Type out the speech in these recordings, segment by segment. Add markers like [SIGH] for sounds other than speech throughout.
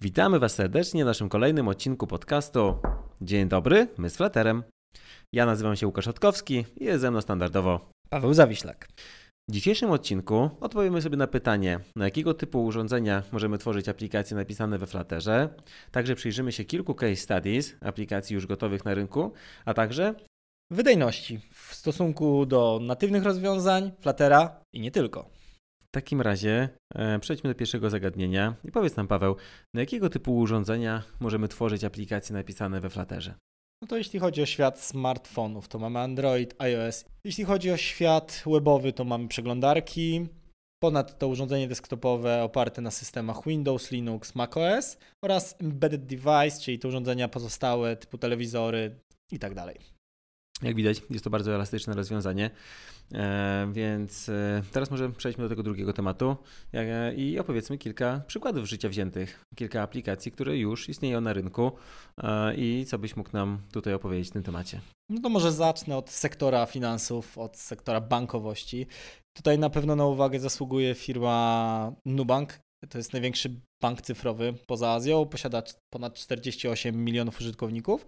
Witamy Was serdecznie w naszym kolejnym odcinku podcastu. Dzień dobry, my z Flaterem. Ja nazywam się Łukasz Otkowski i jest ze mną standardowo Paweł Zawiślak. W dzisiejszym odcinku odpowiemy sobie na pytanie, na jakiego typu urządzenia możemy tworzyć aplikacje napisane we Flutterze. Także przyjrzymy się kilku case studies aplikacji już gotowych na rynku, a także Wydajności w stosunku do natywnych rozwiązań, Fluttera i nie tylko. W takim razie e, przejdźmy do pierwszego zagadnienia i powiedz nam Paweł, na jakiego typu urządzenia możemy tworzyć aplikacje napisane we Flutterze? No to jeśli chodzi o świat smartfonów, to mamy Android, iOS. Jeśli chodzi o świat webowy, to mamy przeglądarki. Ponadto urządzenie desktopowe oparte na systemach Windows, Linux, macOS oraz embedded device, czyli te urządzenia pozostałe typu telewizory i tak dalej. Jak widać, jest to bardzo elastyczne rozwiązanie. E, więc e, teraz może przejdźmy do tego drugiego tematu e, i opowiedzmy kilka przykładów życia wziętych, kilka aplikacji, które już istnieją na rynku i co byś mógł nam tutaj opowiedzieć w tym temacie. No to może zacznę od sektora finansów, od sektora bankowości. Tutaj na pewno na uwagę zasługuje firma Nubank. To jest największy bank cyfrowy poza Azją, posiada ponad 48 milionów użytkowników.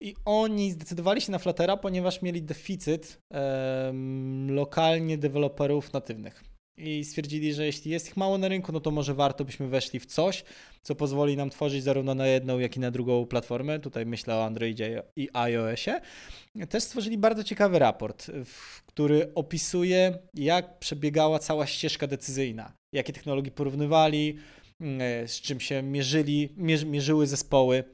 I oni zdecydowali się na Fluttera, ponieważ mieli deficyt em, lokalnie deweloperów natywnych. I stwierdzili, że jeśli jest ich mało na rynku, no to może warto byśmy weszli w coś, co pozwoli nam tworzyć zarówno na jedną, jak i na drugą platformę. Tutaj myślę o Androidzie i iOSie. Też stworzyli bardzo ciekawy raport, który opisuje, jak przebiegała cała ścieżka decyzyjna, jakie technologie porównywali, mm, z czym się mierzyli, mierzy, mierzyły zespoły.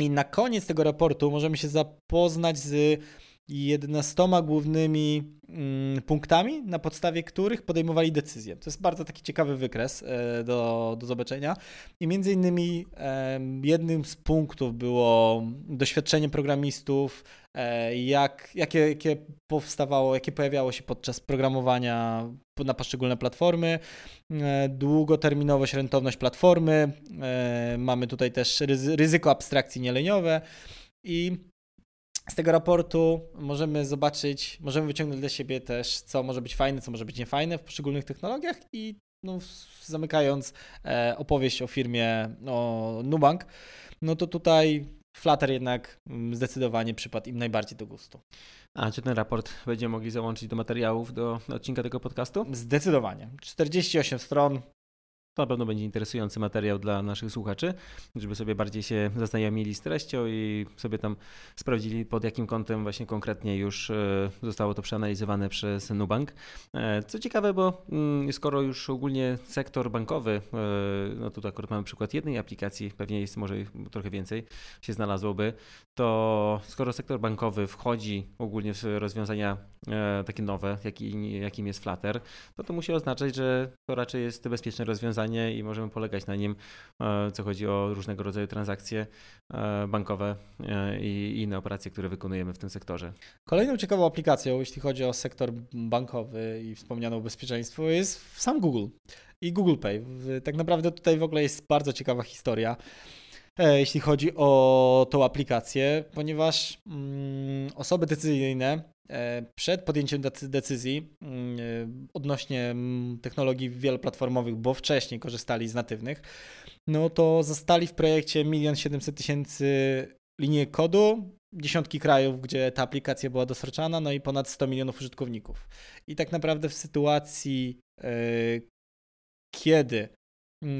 I na koniec tego raportu możemy się zapoznać z 11 głównymi mm, punktami, na podstawie których podejmowali decyzje. To jest bardzo taki ciekawy wykres e, do, do zobaczenia. I między innymi jednym z punktów było doświadczenie programistów, e, jak, jakie, jakie powstawało, jakie pojawiało się podczas programowania na poszczególne platformy, e, długoterminowość, rentowność platformy, mamy tutaj też ryzy- ryzyko abstrakcji nieleniowe i z tego raportu możemy zobaczyć, możemy wyciągnąć dla siebie też, co może być fajne, co może być niefajne w poszczególnych technologiach i no, zamykając e, opowieść o firmie o Nubank, no to tutaj Flutter jednak mm, zdecydowanie przypadł im najbardziej do gustu. A czy ten raport będziemy mogli załączyć do materiałów do odcinka tego podcastu? Zdecydowanie. 48 stron, To na pewno będzie interesujący materiał dla naszych słuchaczy, żeby sobie bardziej się zaznajomili z treścią i sobie tam sprawdzili, pod jakim kątem właśnie konkretnie już e, zostało to przeanalizowane przez Nubank. E, Co ciekawe, bo mm, skoro już ogólnie sektor bankowy, e, no tutaj akurat mamy przykład jednej aplikacji, pewnie jest może trochę więcej się znalazłoby, to skoro sektor bankowy wchodzi ogólnie w rozwiązania takie nowe, jaki, jakim jest Flutter, to to musi oznaczać, że to raczej jest bezpieczne rozwiązanie i możemy polegać na nim, e, co chodzi o różnego rodzaju transakcje e, bankowe e, i inne operacje, które wykonujemy w tym sektorze. Kolejną ciekawą aplikacją, jeśli chodzi o sektor bankowy i wspomniane bezpieczeństwo, jest sam Google i Google Pay. Tak naprawdę tutaj w ogóle jest bardzo ciekawa historia, jeśli chodzi o tą aplikację, ponieważ mm, osoby decyzyjne e, przed podjęciem decy- decyzji mm, e, odnośnie mm, technologii wieloplatformowych, bo wcześniej korzystali z natywnych, no to zostali w projekcie 1 700 tysięcy linii kodu, dziesiątki krajów, gdzie ta aplikacja była dostarczana, no i ponad 100 milionów użytkowników. I tak naprawdę w sytuacji, e, kiedy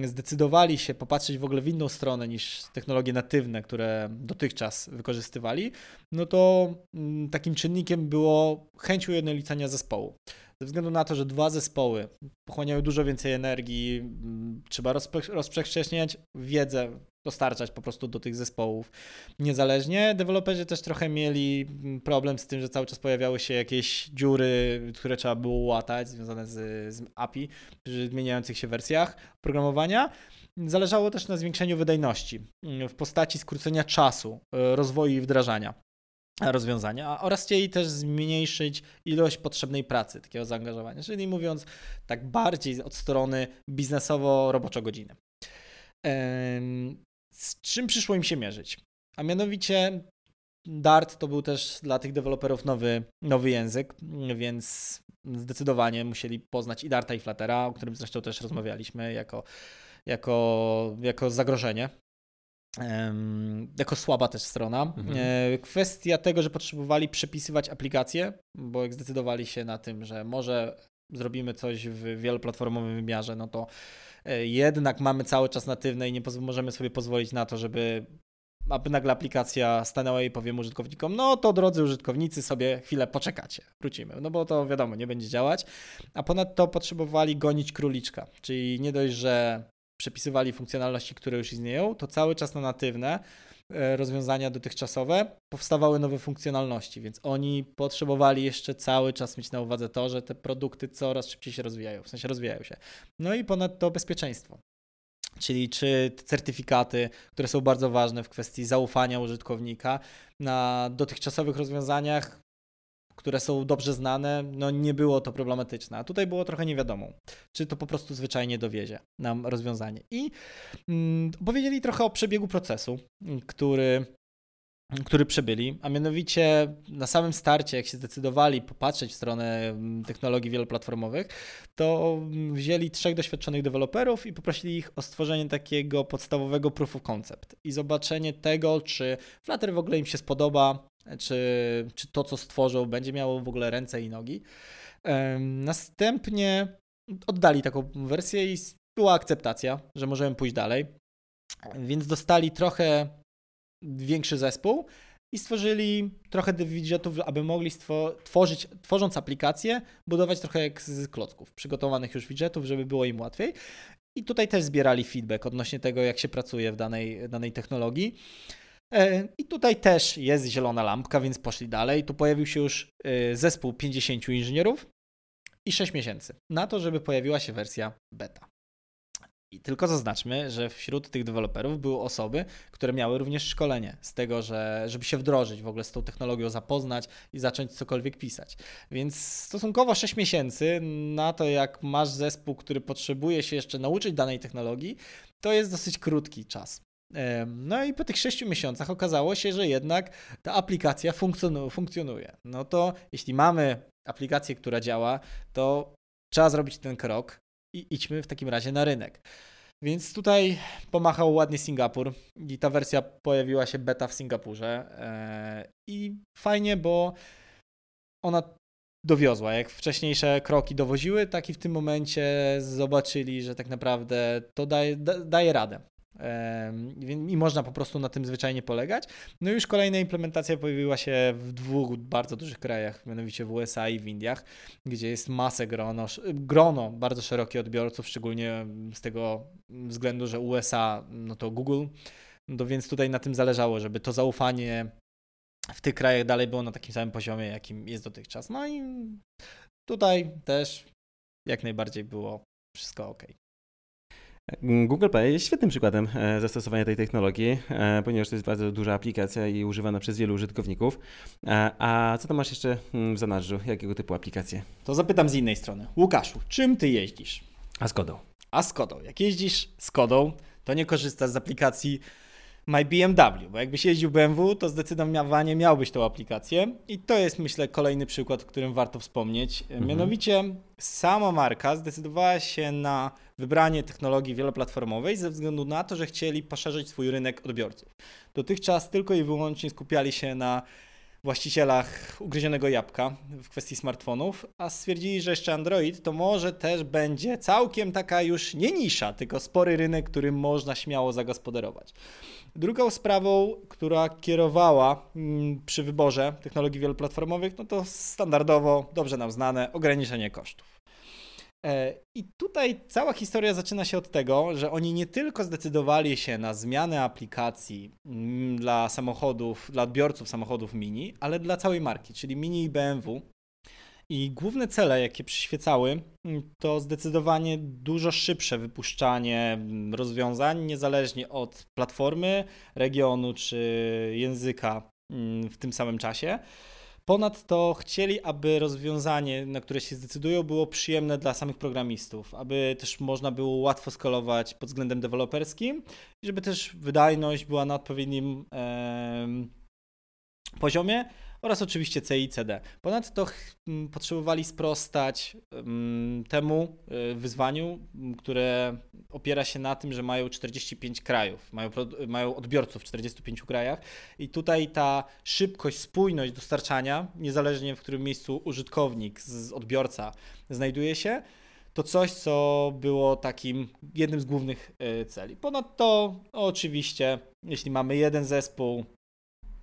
zdecydowali się popatrzeć w ogóle w inną stronę niż technologie natywne, które dotychczas wykorzystywali, no to mm, takim czynnikiem było chęć ujednolicenia zespołu. Ze względu na to, że dwa zespoły pochłaniają dużo więcej energii, mm, trzeba rozprzestrzeniać wiedzę, dostarczać po prostu do tych zespołów niezależnie. Deweloperzy też trochę mieli problem z tym, że cały czas pojawiały się jakieś dziury, które trzeba było łatać, związane z, z API przy zmieniających się wersjach programowania. Zależało też na zwiększeniu wydajności mm, w postaci skrócenia czasu e, rozwoju i wdrażania rozwiązania oraz chcieli też zmniejszyć ilość potrzebnej pracy, takiego zaangażowania, czyli mówiąc tak bardziej od strony biznesowo-roboczo godziny. Z czym przyszło im się mierzyć? A mianowicie Dart to był też dla tych deweloperów nowy, nowy język, więc zdecydowanie musieli poznać i Darta i Fluttera, o którym zresztą też rozmawialiśmy jako jako, jako zagrożenie. Jako słaba też strona. Mhm. E, kwestia tego, że potrzebowali przepisywać aplikacje, bo jak zdecydowali się na tym, że może zrobimy coś w wieloplatformowym wymiarze, no to e, jednak mamy cały czas natywne i nie możemy sobie pozwolić na to, żeby aby nagle aplikacja stanęła i powiem użytkownikom, no to drodzy użytkownicy sobie chwilę poczekacie, wrócimy, no bo to wiadomo, nie będzie działać. A ponadto potrzebowali gonić króliczka, czyli nie dość, że przepisywali funkcjonalności, które już istnieją, to cały czas na natywne rozwiązania dotychczasowe powstawały nowe funkcjonalności, więc oni potrzebowali jeszcze cały czas mieć na uwadze to, że te produkty coraz szybciej się rozwijają, w sensie rozwijają się. No i ponadto bezpieczeństwo. Czyli czy certyfikaty, które są bardzo ważne w kwestii zaufania użytkownika, na dotychczasowych rozwiązaniach które są dobrze znane, no nie było to problematyczne. A tutaj było trochę niewiadomą, czy to po prostu zwyczajnie dowiezie nam rozwiązanie. I mm, opowiedzieli trochę o przebiegu procesu, który który przebyli, a mianowicie na samym starcie, jak się zdecydowali popatrzeć w stronę mm, technologii wieloplatformowych, to wzięli trzech doświadczonych deweloperów i poprosili ich o stworzenie takiego podstawowego proof of concept i zobaczenie tego, czy Flutter w ogóle im się spodoba, czy, czy to, co stworzą, będzie miało w ogóle ręce i nogi. Następnie oddali taką wersję i była akceptacja, że możemy pójść dalej. Więc dostali trochę większy zespół i stworzyli trochę widgetów, aby mogli tworzyć, tworząc aplikację, budować trochę jak z klocków, przygotowanych już widgetów, żeby było im łatwiej. I tutaj też zbierali feedback odnośnie tego, jak się pracuje w danej, danej technologii. E, I tutaj też jest zielona lampka, więc poszli dalej. Tu pojawił się już e, zespół 50 inżynierów i 6 miesięcy na to, żeby pojawiła się wersja beta. I tylko zaznaczmy, że wśród tych deweloperów były osoby, które miały również szkolenie z tego, że żeby się wdrożyć w ogóle z tą technologią, zapoznać i zacząć cokolwiek pisać. Więc stosunkowo 6 miesięcy na to, jak masz zespół, który potrzebuje się jeszcze nauczyć danej technologii, to jest dosyć krótki czas. No i po tych 6 miesiącach okazało się, że jednak ta aplikacja funkcjonuje. No to jeśli mamy aplikację, która działa, to trzeba zrobić ten krok i idźmy w takim razie na rynek. Więc tutaj pomachał ładnie Singapur i ta wersja pojawiła się beta w Singapurze. E, I fajnie, bo ona dowiozła. Jak wcześniejsze kroki dowoziły, tak i w tym momencie zobaczyli, że tak naprawdę to daje, daje radę i można po prostu na tym zwyczajnie polegać. No i już kolejna implementacja pojawiła się w dwóch bardzo dużych krajach, mianowicie w USA i w Indiach, gdzie jest masę grono, grono bardzo szerokie odbiorców, szczególnie z tego względu, że USA no to Google, no więc tutaj na tym zależało, żeby to zaufanie w tych krajach dalej było na takim samym poziomie, jakim jest dotychczas. No i tutaj też jak najbardziej było wszystko ok. Google Pay jest świetnym przykładem e, zastosowania tej technologii, e, ponieważ to jest bardzo duża aplikacja i używana przez wielu użytkowników. E, a co tam masz jeszcze mm, w zanadrzu? Jakiego typu aplikacje? To zapytam z innej strony. Łukaszu, czym ty jeździsz? A z Kodą. A z Kodą. Jak jeździsz z Kodą, to nie korzystasz z aplikacji My BMW, bo jakbyś jeździł BMW, to zdecydowanie miałbyś tą aplikację i to jest myślę kolejny przykład, o którym warto wspomnieć. Mhm. Mianowicie sama marka zdecydowała się na wybranie technologii wieloplatformowej ze względu na to, że chcieli poszerzyć swój rynek odbiorców. Dotychczas tylko i wyłącznie skupiali się na właścicielach ugryzionego jabłka w kwestii smartfonów, a stwierdzili, że jeszcze Android to może też będzie całkiem taka już nie nisza, tylko spory rynek, którym można śmiało zagospodarować. Drugą sprawą, która kierowała mm, przy wyborze technologii wieloplatformowych, no to standardowo, dobrze nam znane, ograniczenie kosztów. E, I tutaj cała historia zaczyna się od tego, że oni nie tylko zdecydowali się na zmianę aplikacji mm, dla samochodów, dla odbiorców samochodów mini, ale dla całej marki, czyli Mini i BMW. I główne cele, jakie przyświecały, mm, to zdecydowanie dużo szybsze wypuszczanie mm, rozwiązań, niezależnie od platformy, regionu czy języka w tym samym czasie. Ponadto chcieli, aby rozwiązanie, na które się zdecydują, było przyjemne dla samych programistów, aby też można było łatwo skalować pod względem deweloperskim, żeby też wydajność była na odpowiednim e, poziomie, oraz oczywiście C i CD. Ponadto potrzebowali sprostać temu y, wyzwaniu, które opiera się na tym, że mają 45 krajów, mają, mają odbiorców w 45 krajach i tutaj ta szybkość, spójność dostarczania, niezależnie w którym miejscu użytkownik, odbiorca znajduje się, to coś, co było takim jednym z głównych y, celi. Ponadto, oczywiście, jeśli mamy jeden zespół,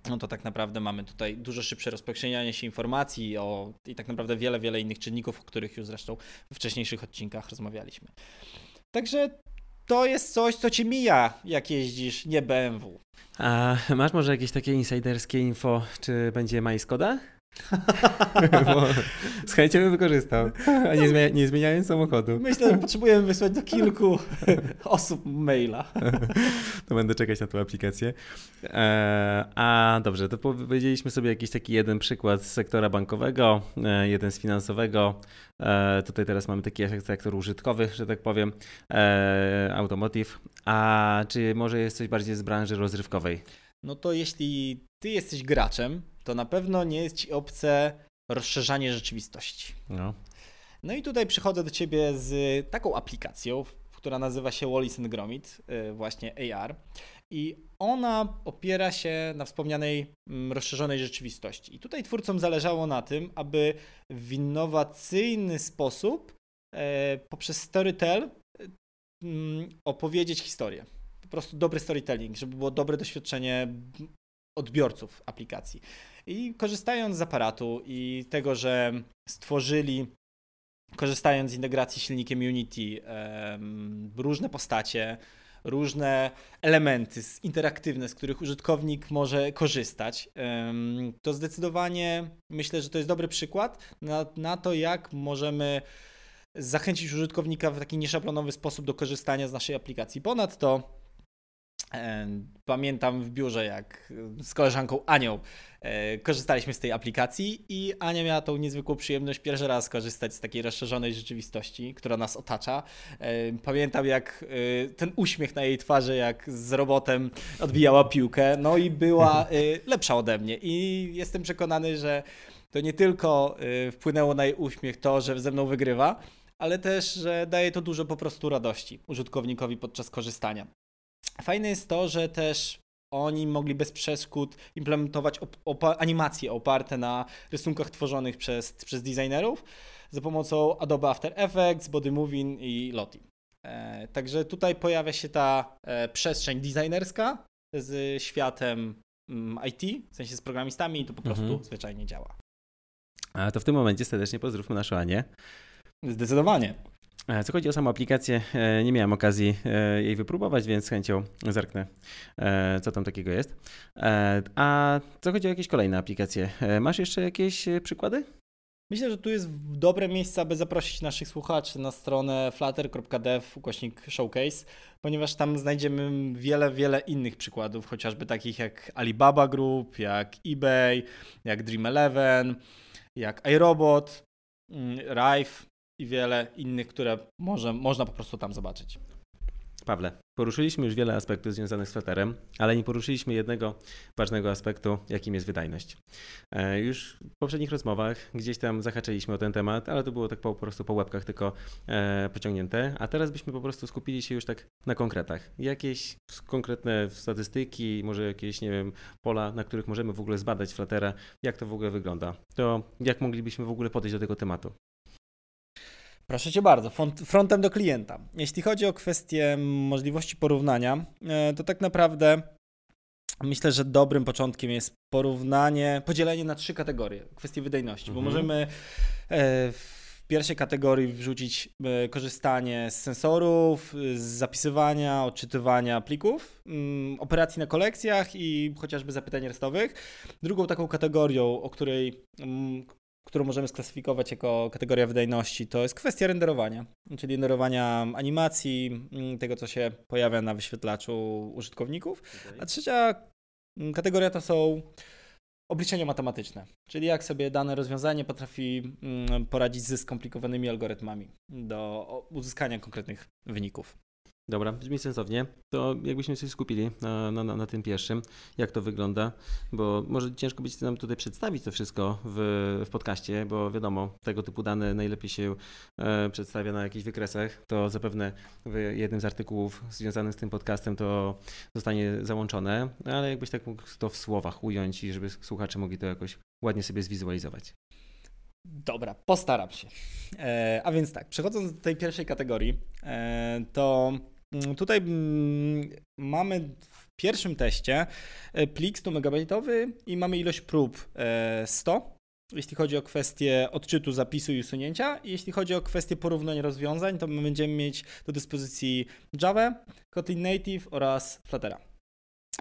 no to tak naprawdę mamy tutaj dużo szybsze rozpowszechnianie się informacji o, i tak naprawdę wiele, wiele innych czynników, o których już zresztą w wcześniejszych odcinkach rozmawialiśmy. Także to jest coś, co ci mija, jak jeździsz nie BMW. A masz może jakieś takie insiderskie info, czy będzie MySkoda? [LAUGHS] z chęcią bym wykorzystał, a nie, zmienia, nie zmieniając samochodu. Myślę, że potrzebujemy wysłać do kilku [LAUGHS] osób maila. to będę czekać na tą aplikację. E, a dobrze, to powiedzieliśmy sobie jakiś taki jeden przykład z sektora bankowego, e, jeden z finansowego. E, tutaj teraz mamy taki sektor użytkowy, że tak powiem, automotive. A czy może jest coś bardziej z branży rozrywkowej? No to jeśli ty jesteś graczem, to na pewno nie jest ci obce rozszerzanie rzeczywistości. No. No i tutaj przychodzę do ciebie z taką aplikacją, która nazywa się Wallis and Gromit, y, właśnie AR. I ona opiera się na wspomnianej mm, rozszerzonej rzeczywistości. I tutaj twórcom zależało na tym, aby w innowacyjny sposób e, poprzez storytell mm, opowiedzieć historię. Po prostu dobry storytelling, żeby było dobre doświadczenie odbiorców aplikacji. I korzystając z aparatu i tego, że stworzyli, korzystając z integracji z silnikiem Unity, różne postacie, różne elementy interaktywne, z których użytkownik może korzystać, to zdecydowanie myślę, że to jest dobry przykład na, na to, jak możemy zachęcić użytkownika w taki nieszablonowy sposób do korzystania z naszej aplikacji. Ponadto Pamiętam w biurze, jak z koleżanką Anią e, korzystaliśmy z tej aplikacji i Ania miała tą niezwykłą przyjemność pierwszy raz korzystać z takiej rozszerzonej rzeczywistości, która nas otacza. Pamiętam, jak e, ten uśmiech na jej twarzy, jak z robotem odbijała piłkę, no i była e, [LAUGHS] lepsza ode mnie. I jestem przekonany, że to nie tylko wpłynęło na jej uśmiech to, że ze mną wygrywa, ale też, że daje to dużo po prostu radości użytkownikowi podczas korzystania. Fajne jest to, że też oni mogli bez przeszkód implementować op animacje oparte na rysunkach tworzonych przez, przez designerów za pomocą Adobe After Effects, Body Moving i Lottie. E, także tutaj pojawia się ta e, przestrzeń designerska z światem mm, IT, w sensie z programistami i to po prostu mhm. zwyczajnie działa. A to w tym momencie serdecznie pozdrówmy naszą Anię. Zdecydowanie. E, co chodzi o samą aplikację, e, nie miałem okazji e, jej wypróbować, więc z chęcią zerknę, co tam takiego jest. A co chodzi o jakieś kolejne aplikacje, masz jeszcze jakieś przykłady? Myślę, że tu jest dobre miejsce, aby zaprosić naszych słuchaczy na stronę flutter.dev ukośnik showcase, ponieważ tam znajdziemy wiele, wiele innych przykładów, chociażby takich jak Alibaba Group, jak eBay, jak Dream11, jak iRobot, mm, Rife, i wiele innych, które może, można po prostu tam zobaczyć. Pawle, poruszyliśmy już wiele aspektów związanych z Flutterem, ale nie poruszyliśmy jednego ważnego aspektu, jakim jest wydajność. E, już w poprzednich rozmowach gdzieś tam zahaczyliśmy o ten temat, ale to było tak po prostu po łebkach tylko e, pociągnięte, a teraz byśmy po prostu skupili się już tak na konkretach. Jakieś konkretne statystyki, może jakieś, nie wiem, pola, na których możemy w ogóle zbadać Fluttera, jak to w ogóle wygląda. To jak moglibyśmy w ogóle podejść do tego tematu? Proszę Cię bardzo, frontem do klienta. Jeśli chodzi o kwestię możliwości porównania, e, to tak naprawdę myślę, że dobrym początkiem jest porównanie, podzielenie na trzy kategorie kwestii wydajności, mhm. bo możemy e, w pierwszej kategorii wrzucić e, korzystanie z sensorów, z zapisywania, odczytywania plików, mm, operacji na kolekcjach i chociażby zapytań restowych. Drugą taką kategorią, o której mm, którą możemy sklasyfikować jako kategoria wydajności, to jest kwestia renderowania, czyli renderowania animacji, mm, tego co się pojawia na wyświetlaczu użytkowników. A trzecia mm, kategoria to są obliczenia matematyczne, czyli jak sobie dane rozwiązanie potrafi mm, poradzić ze skomplikowanymi algorytmami do uzyskania konkretnych wyników. Dobra, brzmi sensownie. To jakbyśmy się skupili na, na, na, tym pierwszym, jak to wygląda, bo może ciężko być nam tutaj przedstawić to wszystko w, w podcaście, bo wiadomo, tego typu dane najlepiej się e, przedstawia na jakichś wykresach. To zapewne w jednym z artykułów związanych z tym podcastem to zostanie załączone, ale jakbyś tak mógł to w słowach ująć i żeby słuchacze mogli to jakoś ładnie sobie zwizualizować. Dobra, postaram się. E, a więc tak, przechodząc do tej pierwszej kategorii, e, to tutaj mm, mamy w pierwszym teście e, plik 100 megabajtowy i mamy ilość prób 100, e, jeśli chodzi o kwestię odczytu zapisu i usunięcia. Jeśli chodzi o kwestię porównań rozwiązań, to my będziemy mieć do dyspozycji Java, Kotlin Native oraz Fluttera.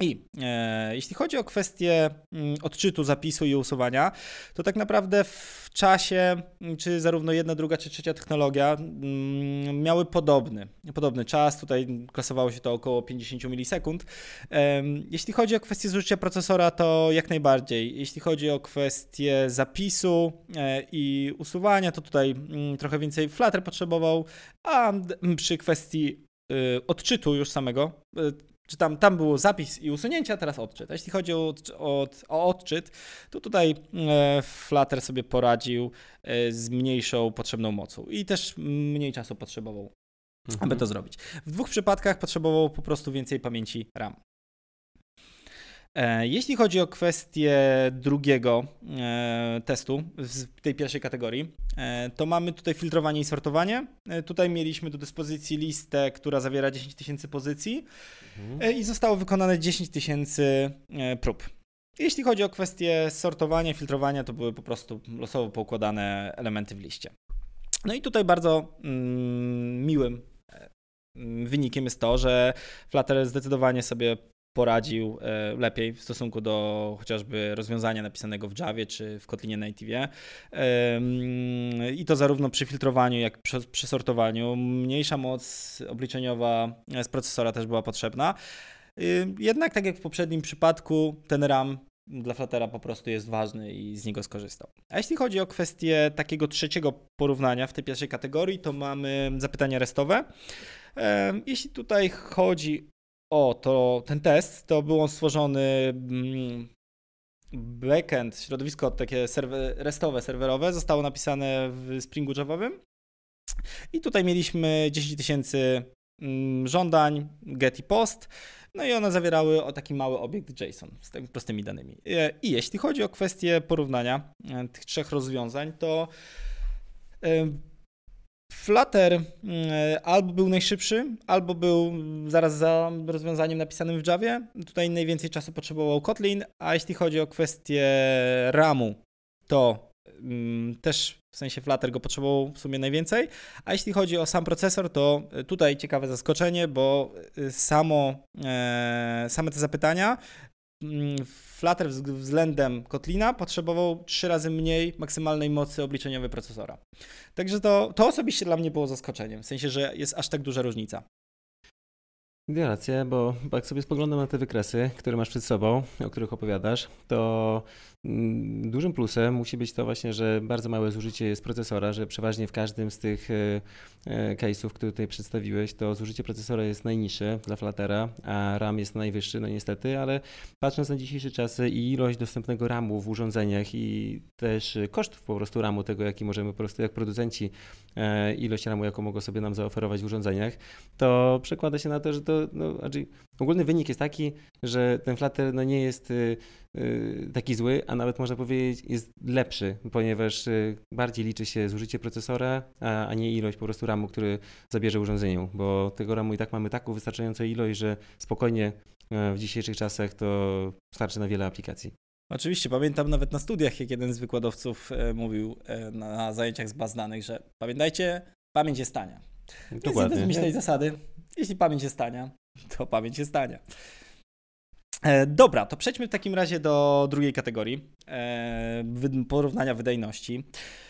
I e, jeśli chodzi o kwestię mm, odczytu zapisu i usuwania, to tak naprawdę w czasie, mm, czy zarówno jedna, druga, czy trzecia technologia mm, miały podobny, podobny czas. Tutaj klasowało się to około 50 milisekund. E, jeśli chodzi o kwestię zużycia procesora, to jak najbardziej. Jeśli chodzi o kwestię zapisu e, i usuwania, to tutaj mm, trochę więcej Flutter potrzebował, a przy kwestii y, odczytu już samego, y, czy tam, tam było zapis i usunięcia, teraz odczyt. A jeśli chodzi o, o, o odczyt, to tutaj e, Flutter sobie poradził e, z mniejszą potrzebną mocą i też mniej czasu potrzebował, mhm. aby to zrobić. W dwóch przypadkach potrzebował po prostu więcej pamięci RAM. E, jeśli chodzi o kwestię drugiego e, testu w tej pierwszej kategorii, e, to mamy tutaj filtrowanie i sortowanie. Tutaj mieliśmy do dyspozycji listę, która zawiera 10 tysięcy pozycji mhm. i zostało wykonane 10 tysięcy prób. Jeśli chodzi o kwestię sortowania, filtrowania, to były po prostu losowo poukładane elementy w liście. No i tutaj bardzo mm, miłym wynikiem jest to, że Flutter zdecydowanie sobie poradził e, lepiej w stosunku do chociażby rozwiązania napisanego w Javie czy w Kotlinie Native. I to zarówno przy filtrowaniu, jak przy, przy sortowaniu. Mniejsza moc obliczeniowa z procesora też była potrzebna. Jednak, tak jak w poprzednim przypadku, ten RAM dla Fluttera po prostu jest ważny i z niego skorzystał. A jeśli chodzi o kwestię takiego trzeciego porównania w tej pierwszej kategorii, to mamy zapytania restowe. Jeśli tutaj chodzi o, to ten test to był on stworzony mm, backend, środowisko takie restowe, serwerowe, zostało napisane w Springu Javowym. I tutaj mieliśmy 10 tysięcy mm, żądań, get i post, no i one zawierały o taki mały obiekt JSON z tak prostymi danymi. E, I jeśli chodzi o kwestię porównania e, tych trzech rozwiązań, to e, Flutter mm, albo był najszybszy, albo był zaraz za rozwiązaniem napisanym w Javie. Tutaj najwięcej czasu potrzebował Kotlin, a jeśli chodzi o kwestię RAMu, to mm, też w sensie Flutter go potrzebował w sumie najwięcej. A jeśli chodzi o sam procesor, to tutaj ciekawe zaskoczenie, bo y, samo, e, same te zapytania Mm, Flutter względem Kotlina potrzebował trzy razy mniej maksymalnej mocy obliczeniowej procesora. Także to, to osobiście dla mnie było zaskoczeniem, w sensie, że jest aż tak duża różnica. Rację, bo jak sobie spoglądam na te wykresy, które masz przed sobą, o których opowiadasz, to dużym plusem musi być to właśnie, że bardzo małe zużycie jest procesora, że przeważnie w każdym z tych e, e, case'ów, które tutaj przedstawiłeś, to zużycie procesora jest najniższe dla Fluttera, a RAM jest najwyższy, no niestety, ale patrząc na dzisiejsze czasy i ilość dostępnego RAMu w urządzeniach i też koszt po prostu RAMu, tego jaki możemy po prostu jak producenci e, ilość RAMu, jaką mogą sobie nam zaoferować w urządzeniach, to przekłada się na to, że to no, znaczy ogólny wynik jest taki, że ten Flutter no, nie jest y, y, taki zły, a nawet można powiedzieć jest lepszy, ponieważ y, bardziej liczy się zużycie procesora, a, nie ilość po prostu RAMu, który zabierze urządzeniu, bo tego RAMu i tak mamy taką wystarczającą ilość, że spokojnie e, w dzisiejszych czasach to starczy na wiele aplikacji. Oczywiście, pamiętam nawet na studiach, jak jeden z wykładowców e, mówił e, na zajęciach z baz danych, że pamiętajcie, pamięć jest tania. Dokładnie. Więc tej zasady, jeśli pamięć jest tania, to pamięć jest tania. E, dobra, to przejdźmy w takim razie do drugiej kategorii e, porównania wydajności.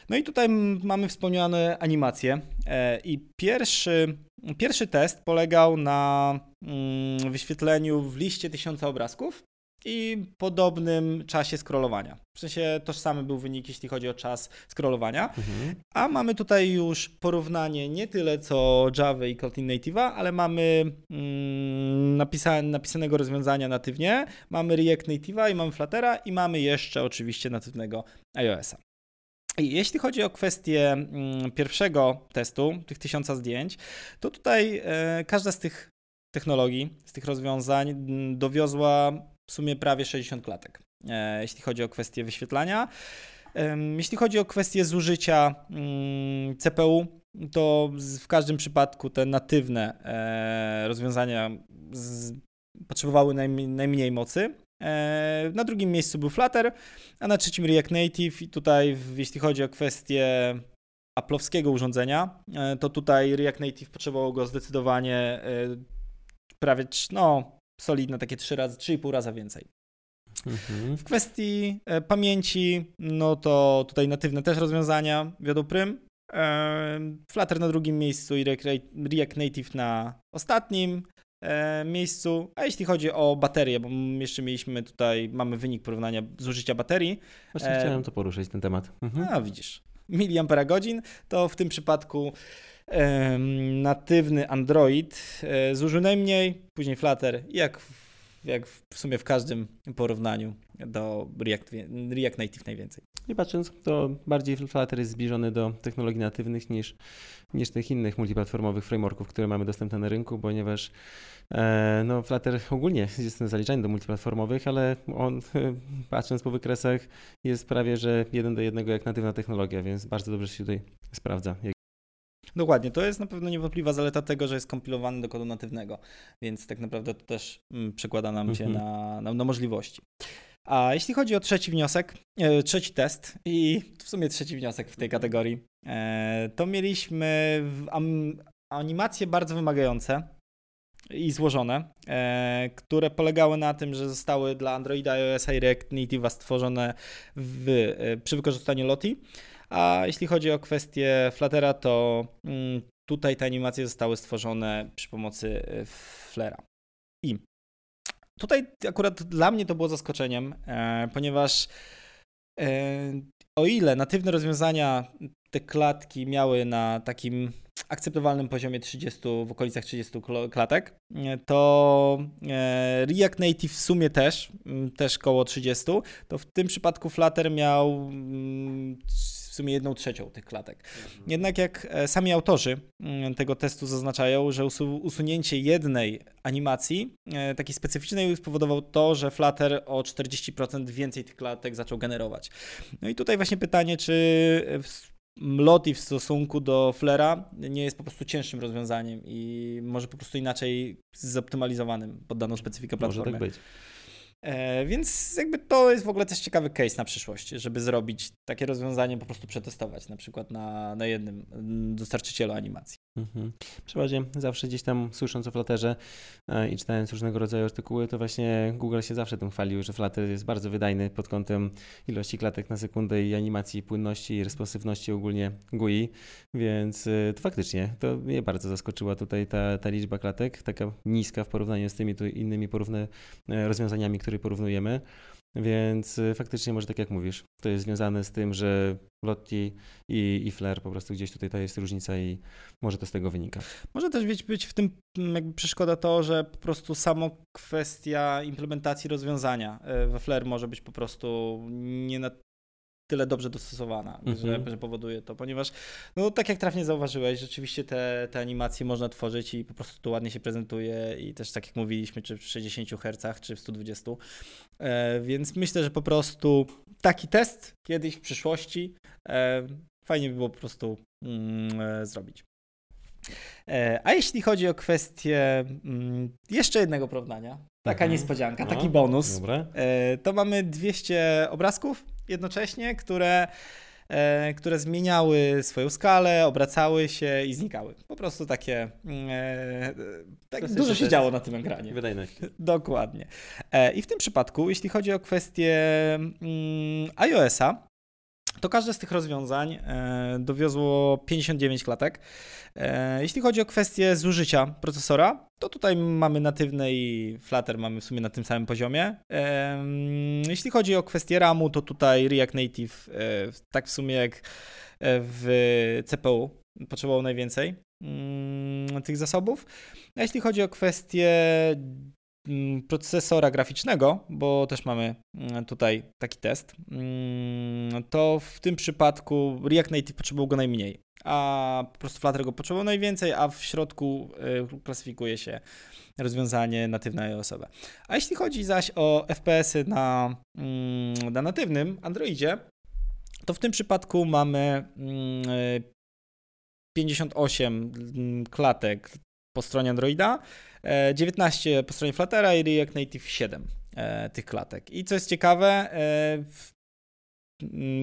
No i tutaj mamy wspomniane animacje e, i pierwszy, pierwszy test polegał na mm, wyświetleniu w liście tysiąca obrazków i podobnym czasie scrollowania. W sensie tożsamy był wynik, jeśli chodzi o czas scrollowania. Mhm. A mamy tutaj już porównanie nie tyle co Java i Kotlin Native'a, ale mamy mm, napisa napisanego rozwiązania natywnie, mamy React Native'a i mamy Fluttera i mamy jeszcze oczywiście natywnego iOS-a. Jeśli chodzi o kwestię mm, pierwszego testu, tych tysiąca zdjęć, to tutaj e, każda z tych technologii, z tych rozwiązań mm, dowiozła w sumie prawie 60 klatek, e, jeśli chodzi o kwestię wyświetlania. Jeśli chodzi o kwestię zużycia mm, CPU, to w każdym przypadku te natywne e, rozwiązania potrzebowały najmniej mocy. E, na drugim miejscu był Flutter, a na trzecim React Native. I tutaj, jeśli chodzi o kwestię aplowskiego urządzenia, to tutaj React Native potrzebowało go zdecydowanie prawie, no, solidne, takie 3 razy, 3,5 raza więcej. Mhm. W kwestii e, pamięci, no to tutaj natywne też rozwiązania wiodą prym. E, Flutter na drugim miejscu i React Native na ostatnim e, miejscu. A jeśli chodzi o baterię, bo jeszcze mieliśmy tutaj, mamy wynik porównania zużycia baterii. Właśnie chciałem to poruszyć, ten temat. Mhm. A widzisz, miliampera godzin, to w tym przypadku natywny Android e, zużył najmniej, później Flutter, jak, jak w sumie w każdym porównaniu do React, React Native najwięcej. I patrząc, to bardziej Flutter jest zbliżony do technologii natywnych niż, niż tych innych multiplatformowych frameworków, które mamy dostępne na rynku, ponieważ e, no, Flutter ogólnie jest zaliczany do multiplatformowych, ale on [LAUGHS] patrząc po wykresach jest prawie że jeden do jednego jak natywna technologia, więc bardzo dobrze się tutaj sprawdza, Dokładnie, to jest na pewno niewątpliwa zaleta tego, że jest kompilowany do kodu natywnego, więc tak naprawdę to też mm, przekłada nam się mhm. na, na, na możliwości. A jeśli chodzi o trzeci wniosek, e, trzeci test i w sumie trzeci wniosek w tej kategorii, e, to mieliśmy animacje bardzo wymagające i złożone, e, które polegały na tym, że zostały dla Androida, iOS i React Native stworzone w, przy wykorzystaniu Lottie. A jeśli chodzi o kwestię Fluttera, to mm, tutaj te animacje zostały stworzone przy pomocy y, Flera. I tutaj akurat dla mnie to było zaskoczeniem, e, ponieważ e, o ile natywne rozwiązania te klatki miały na takim akceptowalnym poziomie 30, w okolicach 30 klatek, to e, React Native w sumie też, też koło 30, to w tym przypadku Flutter miał w sumie jedną trzecią tych klatek. Mhm. Jednak jak e, sami autorzy mm, tego testu zaznaczają, że usunięcie jednej animacji, e, takiej specyficznej, spowodował to, że Flutter o 40% więcej tych klatek zaczął generować. No i tutaj właśnie pytanie, czy Lottie w stosunku do Flera nie jest po prostu cięższym rozwiązaniem i może po prostu inaczej zoptymalizowanym pod daną specyfikę platformy. Może tak być. E, więc jakby to jest w ogóle też ciekawy case na przyszłość, żeby zrobić takie rozwiązanie, po prostu przetestować na przykład na, na jednym mm, dostarczycielu animacji. Mhm. Przeważnie zawsze gdzieś tam słysząc o Flutterze e, i czytając różnego rodzaju artykuły, to właśnie Google się zawsze tym chwalił, że Flutter jest bardzo wydajny pod kątem ilości klatek na sekundę i animacji, płynności i responsywności ogólnie GUI, więc e, to faktycznie to mnie bardzo zaskoczyła tutaj ta, ta liczba klatek, taka niska w porównaniu z tymi tu innymi porówne rozwiązaniami, które porównujemy. Więc y, faktycznie może tak jak mówisz, to jest związane z tym, że Lotti i, i Flair po prostu gdzieś tutaj to jest różnica i może to z tego wynika. Może też być, w tym jakby przeszkoda to, że po prostu samo kwestia implementacji rozwiązania y, we Flair może być po prostu nie na tyle dobrze dostosowana, mm -hmm. że, mhm. że, powoduje to, ponieważ, no tak jak trafnie zauważyłeś, rzeczywiście te, te animacje można tworzyć i po prostu to ładnie się prezentuje i też tak jak mówiliśmy, czy w 60 Hz, czy w 120, e, więc myślę, że po prostu taki test kiedyś w przyszłości e, fajnie by było po prostu mm, e, zrobić. E, a jeśli chodzi o kwestię mm, jeszcze jednego porównania, taka mhm. niespodzianka, taki bonus, e, to mamy 200 obrazków jednocześnie, które e, które zmieniały swoją skalę, obracały się i znikały. Po prostu takie. Mm, e, tak dużo się działo na tym ekranie. Wydajność. [LAUGHS] Dokładnie. E, I w tym przypadku, jeśli chodzi o kwestię mm, iOS-a, to każde z tych rozwiązań dowiozło 59 klatek. Jeśli chodzi o kwestię zużycia procesora, to tutaj mamy natywne i Flutter mamy w sumie na tym samym poziomie. Jeśli chodzi o kwestię RAMu, to tutaj React Native, tak w sumie jak w CPU, potrzebował najwięcej mm, tych zasobów. Jeśli chodzi o kwestię mm, procesora graficznego, bo też mamy mm, tutaj taki test, to w tym przypadku React Native potrzebował go najmniej, a po prostu Flutter go potrzebował najwięcej, a w środku y, klasyfikuje się rozwiązanie natywne iOSowe. A jeśli chodzi zaś o FPS-y na, na natywnym Androidzie, to w tym przypadku mamy 58 mm, mm, klatek po stronie Androida, 19 e, po stronie Fluttera i React Native 7 e, tych klatek. I co jest ciekawe, e,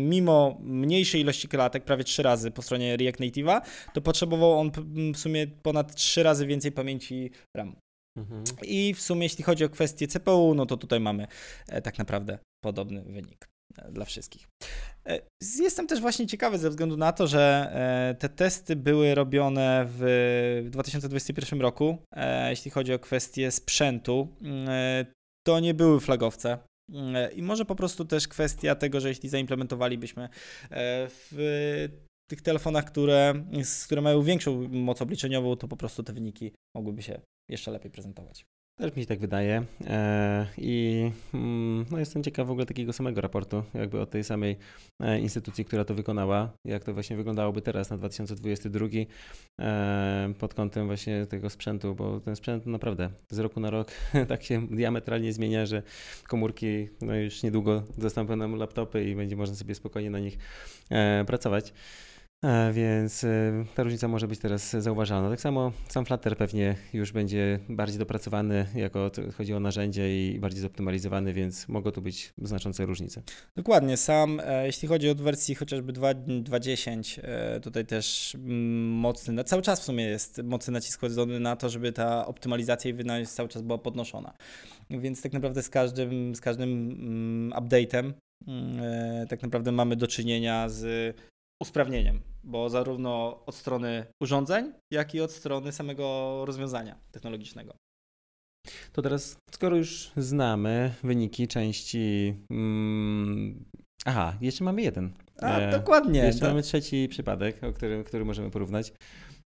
mimo mniejszej ilości klatek, prawie 3 razy po stronie React Native'a, to potrzebował on w sumie ponad 3 razy więcej pamięci RAM. Mhm. I w sumie, jeśli chodzi o kwestię CPU, no to tutaj mamy tak naprawdę podobny wynik dla wszystkich. E, jestem też właśnie ciekawy ze względu na to, że e, te testy były robione w 2021 roku. E, jeśli chodzi o kwestie sprzętu, to nie były flagowce. I może po prostu też kwestia tego, że jeśli zaimplementowalibyśmy w tych telefonach, które, które mają większą moc obliczeniową, to po prostu te wyniki mogłyby się jeszcze lepiej prezentować. Też mi się tak wydaje. E, I mm, no jestem ciekaw w ogóle takiego samego raportu, jakby od tej samej e, instytucji, która to wykonała, jak to właśnie wyglądałoby teraz na 2022 e, pod kątem właśnie tego sprzętu, bo ten sprzęt naprawdę z roku na rok [LAUGHS] tak się diametralnie zmienia, że komórki no już niedługo zastąpią nam laptopy i będzie można sobie spokojnie na nich pracować. E, więc e, ta różnica może być teraz zauważalna. Tak samo sam Flutter pewnie już będzie bardziej dopracowany, jako chodzi o narzędzie i bardziej zoptymalizowany, więc mogą tu być znaczące różnice. Dokładnie. Sam, e, jeśli chodzi o wersji chociażby 2.10, tutaj też mm, mocny, cały czas w sumie jest mocny nacisk kładziony na to, żeby ta optymalizacja i wydajność cały czas była podnoszona. Więc tak naprawdę z każdym, z każdym mm, update'em mm, tak naprawdę mamy do czynienia z usprawnieniem, bo zarówno od strony urządzeń, jak i od strony samego rozwiązania technologicznego. To teraz, skoro już znamy wyniki części. Mm, aha, jeszcze mamy jeden. A, e, dokładnie. Jeszcze to... mamy trzeci przypadek, o którym, który możemy porównać.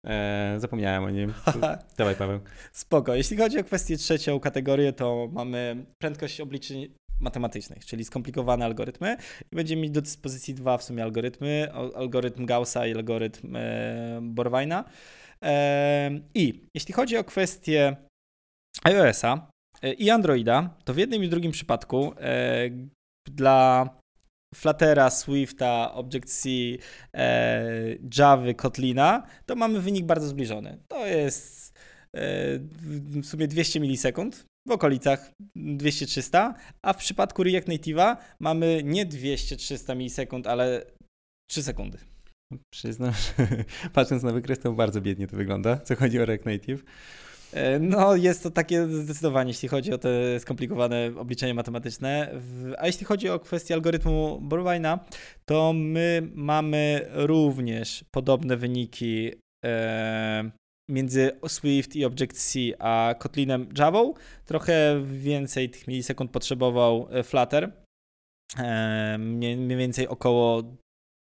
E, zapomniałem o nim. [LAUGHS] Dawaj, Paweł. Spoko. Jeśli chodzi o kwestię trzecią kategorię, to mamy prędkość obliczeń matematycznych, czyli skomplikowane algorytmy i będziemy mieć do dyspozycji dwa w sumie algorytmy, algorytm Gaussa i algorytm e. E, I jeśli chodzi o kwestię iOS-a e, i Androida, to w jednym i drugim przypadku e, dla Fluttera, Swifta, Object-C, e, Java, Kotlina, to mamy wynik bardzo zbliżony. To jest e, w sumie 200 milisekund w okolicach 200-300, a w przypadku React Native'a mamy nie 200-300 milisekund, ale 3 sekundy. Przyznam, że [LAUGHS] patrząc na wykres, to bardzo biednie to wygląda, co chodzi o React Native. E, no, jest to takie zdecydowanie, jeśli chodzi o te skomplikowane obliczenia matematyczne. A jeśli chodzi o kwestię algorytmu Borweina, to my mamy również podobne wyniki e, między Swift i Object-C a Kotlinem Java. Trochę więcej tych milisekund potrzebował e, Flutter. Mniej więcej około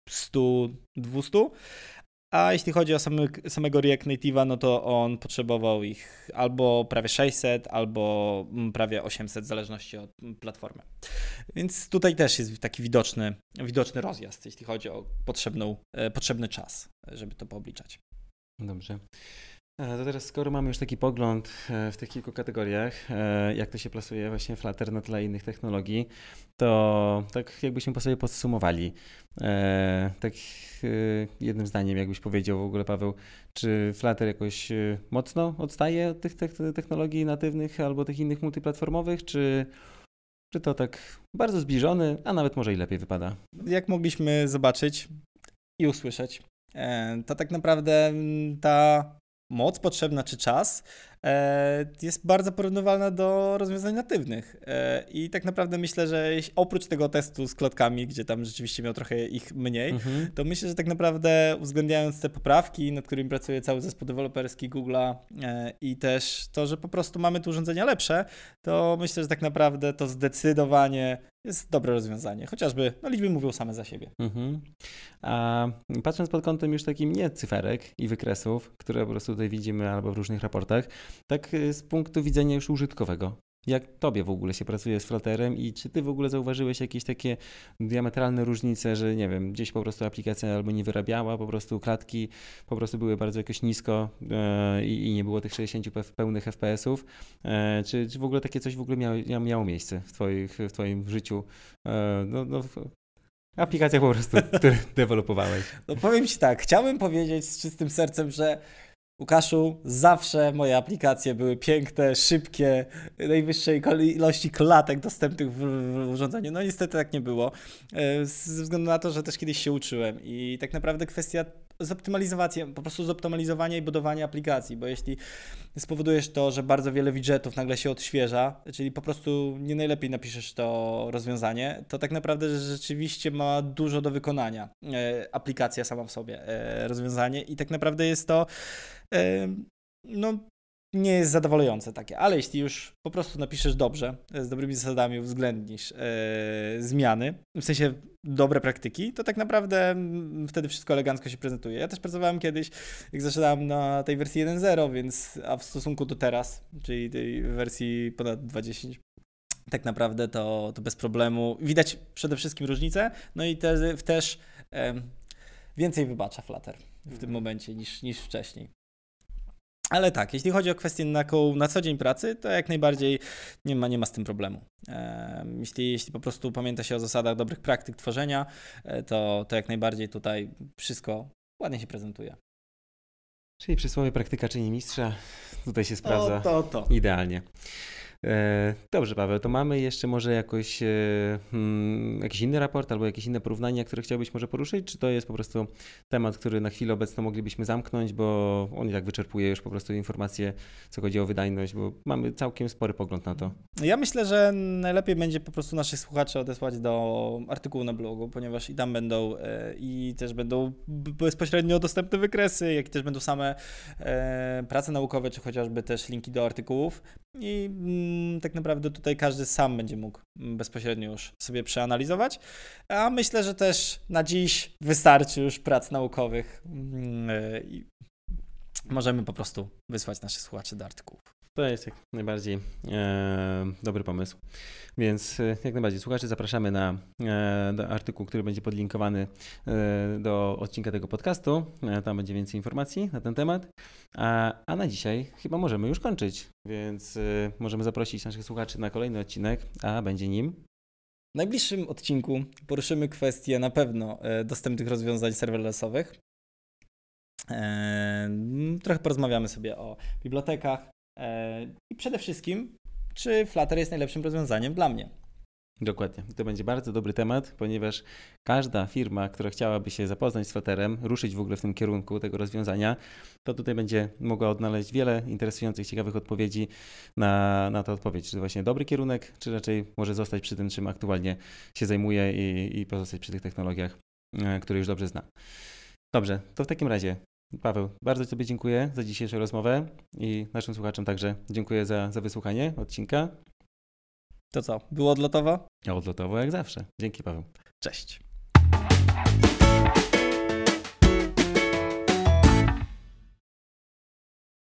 100-200. A jeśli chodzi o samego React Native'a, no to on potrzebował ich albo prawie 600, albo mm, prawie 800, w zależności od mm, platformy. Więc tutaj też jest taki widoczny, widoczny rozjazd, jeśli chodzi o potrzebną, e, potrzebny czas, żeby to poobliczać. Dobrze. E, to teraz, skoro mamy już taki pogląd e, w tych kilku kategoriach, e, jak to się plasuje właśnie Flutter na tle innych technologii, to tak jakbyśmy po sobie podsumowali, tak jednym zdaniem jakbyś powiedział w ogóle Paweł, czy Flutter jakoś mocno odstaje od tych technologii natywnych albo tych innych multiplatformowych, czy, czy to tak bardzo zbliżony, a nawet może i lepiej wypada? Jak mogliśmy zobaczyć i usłyszeć, to tak naprawdę ta moc potrzebna czy czas jest bardzo porównywalna do rozwiązań natywnych. E, I tak naprawdę myślę, że oprócz tego testu z klatkami, gdzie tam rzeczywiście miał trochę ich mniej, mhm. to myślę, że tak naprawdę uwzględniając te poprawki, nad którymi pracuje cały zespół deweloperski Google'a i też to, że po prostu mamy tu urządzenia lepsze, to myślę, że tak naprawdę to zdecydowanie jest dobre rozwiązanie. Chociażby no, liczby mówią same za siebie. Mhm. A patrząc pod kątem już takim nie cyferek i wykresów, które po prostu tutaj widzimy albo w różnych raportach, tak y, z punktu widzenia już użytkowego. Jak tobie w ogóle się pracuje z Flutterem i czy ty w ogóle zauważyłeś jakieś takie diametralne różnice, że nie wiem, gdzieś po prostu aplikacja albo nie wyrabiała, po prostu klatki po prostu były bardzo jakoś nisko e, i, nie było tych 60 pełnych FPS-ów. E, czy, czy w ogóle takie coś w ogóle miało, miało miejsce w, twoich, w twoim życiu? E, no, no, aplikacjach po prostu, które [LAUGHS] dewelopowałeś. No powiem ci tak, chciałbym powiedzieć z czystym sercem, że Łukaszu, zawsze moje aplikacje były piękne, szybkie, najwyższej ilości klatek dostępnych w, w urządzeniu. No niestety tak nie było, e, ze względu na to, że też kiedyś się uczyłem i tak naprawdę kwestia zoptymalizowania, po prostu zoptymalizowania i budowania aplikacji, bo jeśli spowodujesz to, że bardzo wiele widgetów nagle się odświeża, czyli po prostu nie najlepiej napiszesz to rozwiązanie, to tak naprawdę rzeczywiście ma dużo do wykonania e, aplikacja sama w sobie, e, rozwiązanie i tak naprawdę jest to no, nie jest zadowalające takie, ale jeśli już po prostu napiszesz dobrze, z dobrymi zasadami uwzględnisz e, zmiany, w sensie dobre praktyki, to tak naprawdę wtedy wszystko elegancko się prezentuje. Ja też pracowałem kiedyś, jak zaczynałem na tej wersji 1.0, więc a w stosunku do teraz, czyli tej wersji ponad 20, tak naprawdę to, to bez problemu. Widać przede wszystkim różnicę, no i te, też e, więcej wybacza Flutter w tym mhm. momencie niż, niż wcześniej. Ale tak, jeśli chodzi o kwestię na, na co dzień pracy, to jak najbardziej nie ma, nie ma z tym problemu. Jeśli, jeśli po prostu pamięta się o zasadach dobrych praktyk tworzenia, e, to, to jak najbardziej tutaj wszystko ładnie się prezentuje. Czyli przysłowie praktyka czyni mistrza tutaj się sprawdza o, to, to. idealnie. E, dobrze, Paweł, to mamy jeszcze może jakoś, e, hmm, jakiś inny raport albo jakieś inne porównania, które chciałbyś może poruszyć, czy to jest po prostu temat, który na chwilę obecną moglibyśmy zamknąć, bo on i tak wyczerpuje już po prostu informacje, co chodzi o wydajność, bo mamy całkiem spory pogląd na to. Ja myślę, że najlepiej będzie po prostu naszych słuchaczy odesłać do artykułu na blogu, ponieważ i tam będą e, i też będą bezpośrednio dostępne wykresy, jak i też będą same prace naukowe, czy chociażby też linki do artykułów i mm, tak naprawdę tutaj każdy sam będzie mógł bezpośrednio już sobie przeanalizować. A myślę, że też na dziś wystarczy już prac naukowych mm, i możemy po prostu wysłać naszych słuchaczy do artykułów. To jest jak najbardziej e, dobry pomysł. Więc e, jak najbardziej słuchacze zapraszamy na e, artykuł, który będzie podlinkowany e, do odcinka tego podcastu. E, tam będzie więcej informacji na ten temat. A, a na dzisiaj chyba możemy już kończyć, więc e, możemy zaprosić naszych słuchaczy na kolejny odcinek, a będzie nim w najbliższym odcinku poruszymy kwestię na pewno dostępnych rozwiązań serverlessowych. Trochę porozmawiamy sobie o bibliotekach, I przede wszystkim, czy Flutter jest najlepszym rozwiązaniem dla mnie. Dokładnie. To będzie bardzo dobry temat, ponieważ każda firma, która chciałaby się zapoznać z Flutterem, ruszyć w ogóle w tym kierunku tego rozwiązania, to tutaj będzie mogła odnaleźć wiele interesujących, ciekawych odpowiedzi na, na tę odpowiedź. Czy to właśnie dobry kierunek, czy raczej może zostać przy tym, czym aktualnie się zajmuje i, i pozostać przy tych technologiach, e, które już dobrze zna. Dobrze, to w takim razie Paweł, bardzo Tobie dziękuję za dzisiejszą rozmowę i naszym słuchaczom także dziękuję za, za wysłuchanie odcinka. To co, było odlotowo? Odlotowo jak zawsze. Dzięki Paweł. Cześć.